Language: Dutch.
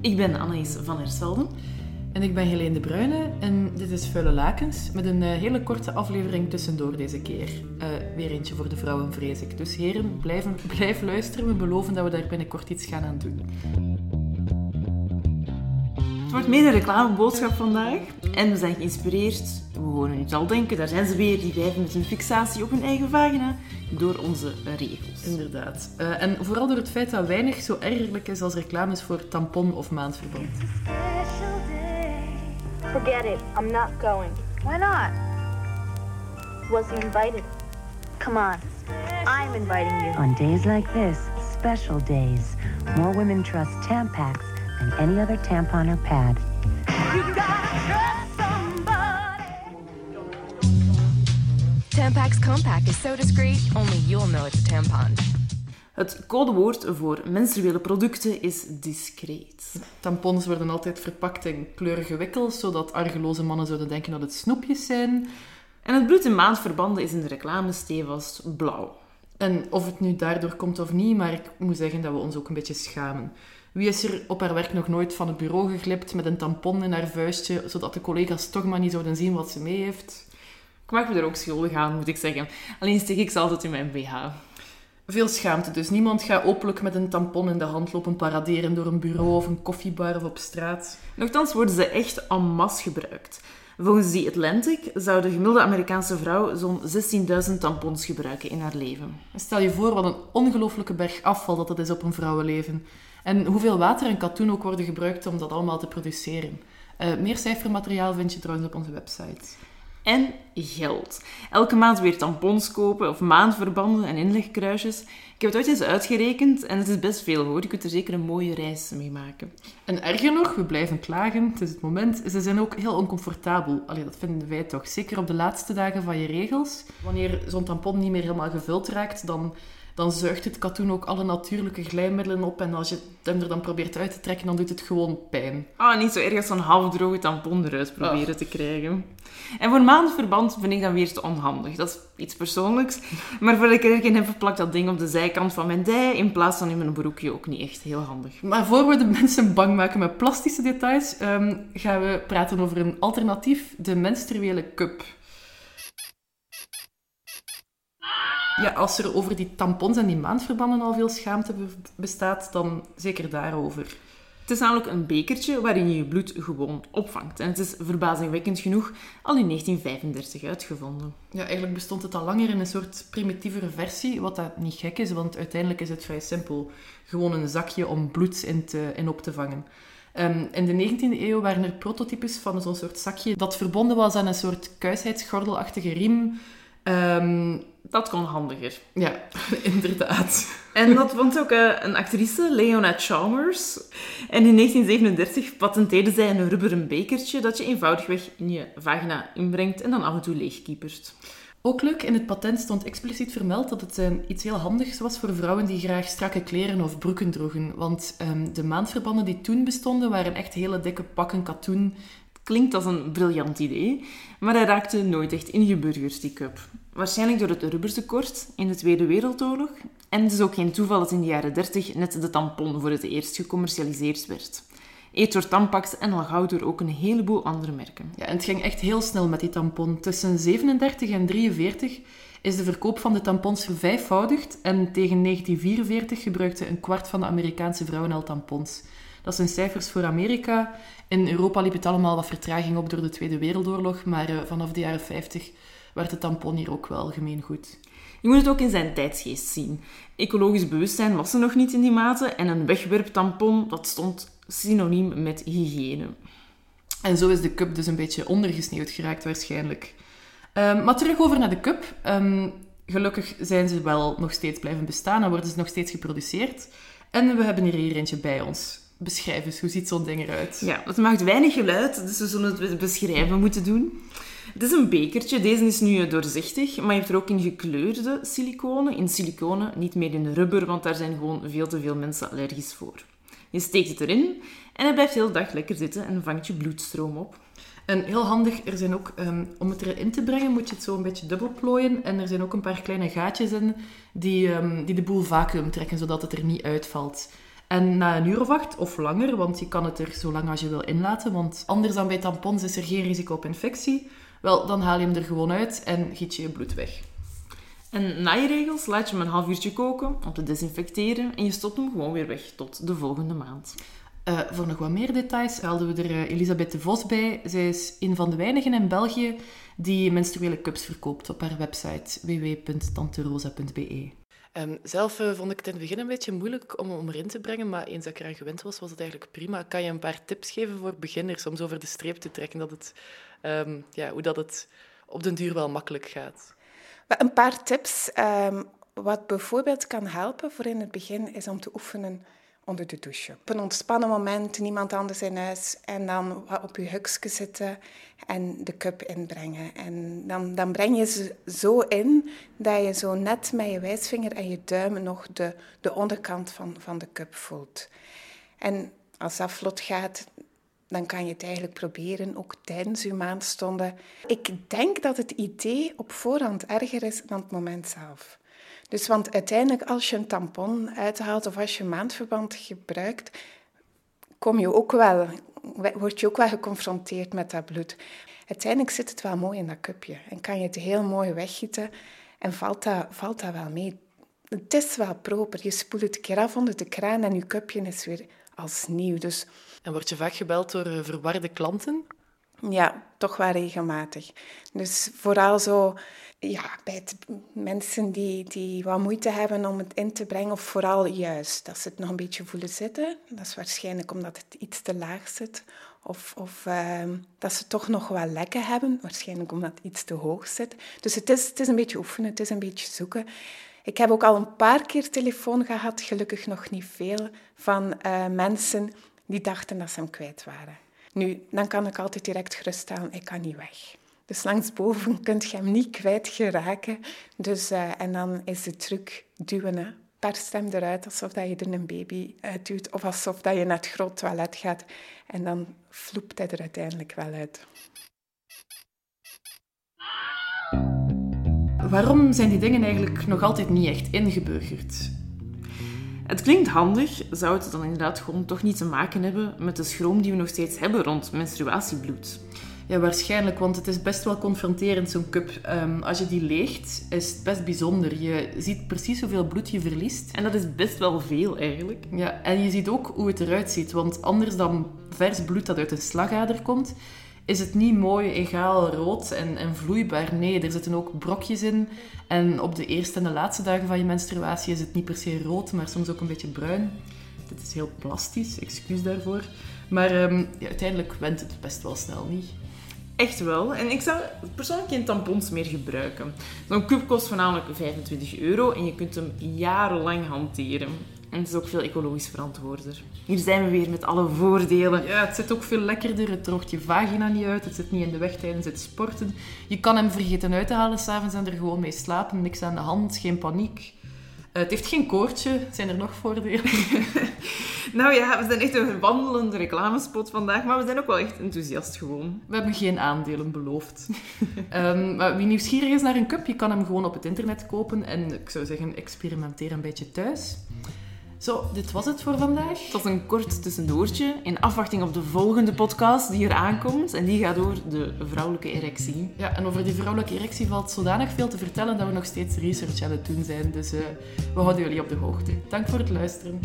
Ik ben Anaïs van Hersvelden. En ik ben Helene de Bruyne en dit is Vuile Lakens met een uh, hele korte aflevering tussendoor deze keer. Uh, weer eentje voor de vrouwen, vrees ik. Dus heren, blijven, blijf luisteren. We beloven dat we daar binnenkort iets gaan aan doen. Het wordt meer een reclameboodschap vandaag. En we zijn geïnspireerd, we horen het al denken, daar zijn ze weer, die wijven met een fixatie op hun eigen vagina, door onze regels. Inderdaad. Uh, en vooral door het feit dat weinig zo ergerlijk is als reclames voor tampon of maandverband. Forget it. I'm not going. Why not? Was he invited? Come on. I'm inviting you. On days like this, special days, more women trust Tampax than any other tampon or pad. Tampax Compact is so discreet, only you'll know it's a tampon. Het codewoord voor menstruele producten is discreet. Tampons worden altijd verpakt in kleurige wikkels, zodat argeloze mannen zouden denken dat het snoepjes zijn. En het bloed in maandverbanden is in de reclame stevast blauw. En of het nu daardoor komt of niet, maar ik moet zeggen dat we ons ook een beetje schamen. Wie is er op haar werk nog nooit van het bureau geglipt met een tampon in haar vuistje, zodat de collega's toch maar niet zouden zien wat ze mee heeft? Ik maak me er ook schuldig aan, moet ik zeggen. Alleen steek ik ze altijd in mijn BH. Veel schaamte dus. Niemand gaat openlijk met een tampon in de hand lopen paraderen door een bureau of een koffiebar of op straat. Nochtans worden ze echt en masse gebruikt. Volgens The Atlantic zou de gemiddelde Amerikaanse vrouw zo'n 16.000 tampons gebruiken in haar leven. Stel je voor wat een ongelooflijke berg afval dat dat is op een vrouwenleven. En hoeveel water en katoen ook worden gebruikt om dat allemaal te produceren. Uh, meer cijfermateriaal vind je trouwens op onze website en geld. Elke maand weer tampons kopen of maandverbanden en inlegkruisjes. Ik heb het ooit eens uitgerekend en het is best veel hoor. Je kunt er zeker een mooie reis mee maken. En erger nog, we blijven klagen, het is het moment, ze zijn ook heel oncomfortabel. Allee, dat vinden wij toch. Zeker op de laatste dagen van je regels. Wanneer zo'n tampon niet meer helemaal gevuld raakt, dan dan zuigt het katoen ook alle natuurlijke glijmiddelen op. En als je hem er dan probeert uit te trekken, dan doet het gewoon pijn. Ah, niet zo erg als zo'n halfdroge tampon eruit proberen te krijgen. En voor maandverband vind ik dan weer te onhandig. Dat is iets persoonlijks. Maar voor ik er heb, verplakt dat ding op de zijkant van mijn dij in plaats van in mijn broekje ook niet echt heel handig. Maar voor we de mensen bang maken met plastische details, ehm, gaan we praten over een alternatief, de menstruele cup. Ja, als er over die tampons en die maandverbanden al veel schaamte bestaat, dan zeker daarover. Het is namelijk een bekertje waarin je je bloed gewoon opvangt. En het is verbazingwekkend genoeg al in 1935 uitgevonden. Ja, eigenlijk bestond het al langer in een soort primitievere versie, wat dat niet gek is, want uiteindelijk is het vrij simpel. Gewoon een zakje om bloed in, te, in op te vangen. Um, in de 19e eeuw waren er prototypes van zo'n soort zakje dat verbonden was aan een soort kuisheidsgordelachtige riem Um, dat kon handiger. Ja, inderdaad. En dat vond ook uh, een actrice, Leona Chalmers. En in 1937 patenteerde zij een rubberen bekertje dat je eenvoudigweg in je vagina inbrengt en dan af en toe leegkiepert. Ook leuk, in het patent stond expliciet vermeld dat het um, iets heel handigs was voor vrouwen die graag strakke kleren of broeken droegen. Want um, de maandverbanden die toen bestonden waren echt hele dikke pakken katoen Klinkt als een briljant idee, maar hij raakte nooit echt ingeburgerd, die cup. Waarschijnlijk door het rubbertekort in de Tweede Wereldoorlog. En het is ook geen toeval dat in de jaren 30 net de tampon voor het eerst gecommercialiseerd werd. Eet door Tampax en al gauw door ook een heleboel andere merken. Ja, en het ging echt heel snel met die tampon. Tussen 37 en 43 is de verkoop van de tampons vervijfvoudigd en tegen 1944 gebruikte een kwart van de Amerikaanse vrouwen al tampons. Dat zijn cijfers voor Amerika. In Europa liep het allemaal wat vertraging op door de Tweede Wereldoorlog, maar uh, vanaf de jaren 50 werd de tampon hier ook wel gemeengoed. Je moet het ook in zijn tijdsgeest zien. Ecologisch bewustzijn was er nog niet in die mate en een wegwerptampon, dat stond synoniem met hygiëne. En zo is de cup dus een beetje ondergesneeuwd geraakt waarschijnlijk. Um, maar terug over naar de cup. Um, gelukkig zijn ze wel nog steeds blijven bestaan en worden ze nog steeds geproduceerd. En we hebben hier hier eentje bij ons. Beschrijf eens, hoe ziet zo'n ding eruit? Ja, het maakt weinig geluid, dus we zullen het beschrijven moeten doen. Het is een bekertje. Deze is nu doorzichtig, maar je hebt er ook in gekleurde siliconen. In siliconen, niet meer in rubber, want daar zijn gewoon veel te veel mensen allergisch voor. Je steekt het erin en het blijft heel de dag lekker zitten en vangt je bloedstroom op. En heel handig, er zijn ook, um, om het erin te brengen, moet je het zo een beetje dubbel plooien. En er zijn ook een paar kleine gaatjes in die, um, die de boel vacuüm trekken, zodat het er niet uitvalt. En na een uur of acht, of langer, want je kan het er zo lang als je wil inlaten, want anders dan bij tampons is er geen risico op infectie, wel, dan haal je hem er gewoon uit en giet je je bloed weg. En na je regels laat je hem een half uurtje koken om te desinfecteren en je stopt hem gewoon weer weg tot de volgende maand. Uh, voor nog wat meer details haalden we er uh, Elisabeth de Vos bij. Zij is een van de weinigen in België die menstruele cups verkoopt op haar website www.tanterosa.be. Um, zelf uh, vond ik het in het begin een beetje moeilijk om, om erin te brengen, maar eens dat ik eraan gewend was, was het eigenlijk prima. Kan je een paar tips geven voor beginners om zo over de streep te trekken, dat het, um, ja, hoe dat het op den duur wel makkelijk gaat? Een paar tips. Um, wat bijvoorbeeld kan helpen voor in het begin, is om te oefenen onder de douche. Op een ontspannen moment, niemand anders in huis. En dan op je hukje zitten en de cup inbrengen. En dan, dan breng je ze zo in dat je zo net met je wijsvinger en je duim nog de, de onderkant van, van de cup voelt. En als dat vlot gaat, dan kan je het eigenlijk proberen, ook tijdens je maandstonden. Ik denk dat het idee op voorhand erger is dan het moment zelf. Dus want uiteindelijk als je een tampon uithaalt of als je maandverband gebruikt, kom je ook wel, word je ook wel geconfronteerd met dat bloed. Uiteindelijk zit het wel mooi in dat cupje en kan je het heel mooi weggieten en valt dat, valt dat wel mee. Het is wel proper. Je spoelt het een keer af onder de kraan en je cupje is weer als nieuw. Dus... En word je vaak gebeld door eh, verwarde klanten? Ja, toch wel regelmatig. Dus vooral zo ja, bij mensen die, die wat moeite hebben om het in te brengen, of vooral juist dat ze het nog een beetje voelen zitten. Dat is waarschijnlijk omdat het iets te laag zit. Of, of uh, dat ze toch nog wel lekken hebben, waarschijnlijk omdat het iets te hoog zit. Dus het is, het is een beetje oefenen, het is een beetje zoeken. Ik heb ook al een paar keer telefoon gehad, gelukkig nog niet veel, van uh, mensen die dachten dat ze hem kwijt waren. Nu, dan kan ik altijd direct geruststellen, ik kan niet weg. Dus langsboven kun je hem niet kwijt geraken. Dus, uh, en dan is de truc duwen. Per stem eruit, alsof dat je er een baby uitduwt. Of alsof dat je naar het groot toilet gaat. En dan vloept hij er uiteindelijk wel uit. Waarom zijn die dingen eigenlijk nog altijd niet echt ingeburgerd? Het klinkt handig, zou het dan inderdaad gewoon toch niet te maken hebben met de schroom die we nog steeds hebben rond menstruatiebloed? Ja, waarschijnlijk, want het is best wel confronterend, zo'n cup. Um, als je die leegt, is het best bijzonder. Je ziet precies hoeveel bloed je verliest. En dat is best wel veel, eigenlijk. Ja, en je ziet ook hoe het eruit ziet. Want anders dan vers bloed dat uit een slagader komt, is het niet mooi, egaal, rood en, en vloeibaar. Nee, er zitten ook brokjes in. En op de eerste en de laatste dagen van je menstruatie is het niet per se rood, maar soms ook een beetje bruin. Dit is heel plastisch, excuus daarvoor. Maar um, ja, uiteindelijk went het best wel snel niet. Echt wel. En ik zou persoonlijk geen tampons meer gebruiken. Zo'n cup kost voornamelijk 25 euro en je kunt hem jarenlang hanteren. En het is ook veel ecologisch verantwoorder. Hier zijn we weer met alle voordelen. Ja, het zit ook veel lekkerder. Het droogt je vagina niet uit. Het zit niet in de weg tijdens het sporten. Je kan hem vergeten uit te halen s'avonds en er gewoon mee slapen. Niks aan de hand, geen paniek. Uh, het heeft geen koortje. Zijn er nog voordelen? nou ja, we zijn echt een wandelende reclamespot vandaag, maar we zijn ook wel echt enthousiast gewoon. We hebben geen aandelen beloofd. um, maar wie nieuwsgierig is naar een cup, je kan hem gewoon op het internet kopen. En ik zou zeggen, experimenteer een beetje thuis. Zo, dit was het voor vandaag. Het was een kort tussendoortje in afwachting op de volgende podcast die er aankomt. En die gaat over de vrouwelijke erectie. Ja, en over die vrouwelijke erectie valt zodanig veel te vertellen dat we nog steeds research aan het doen zijn. Dus uh, we houden jullie op de hoogte. Dank voor het luisteren.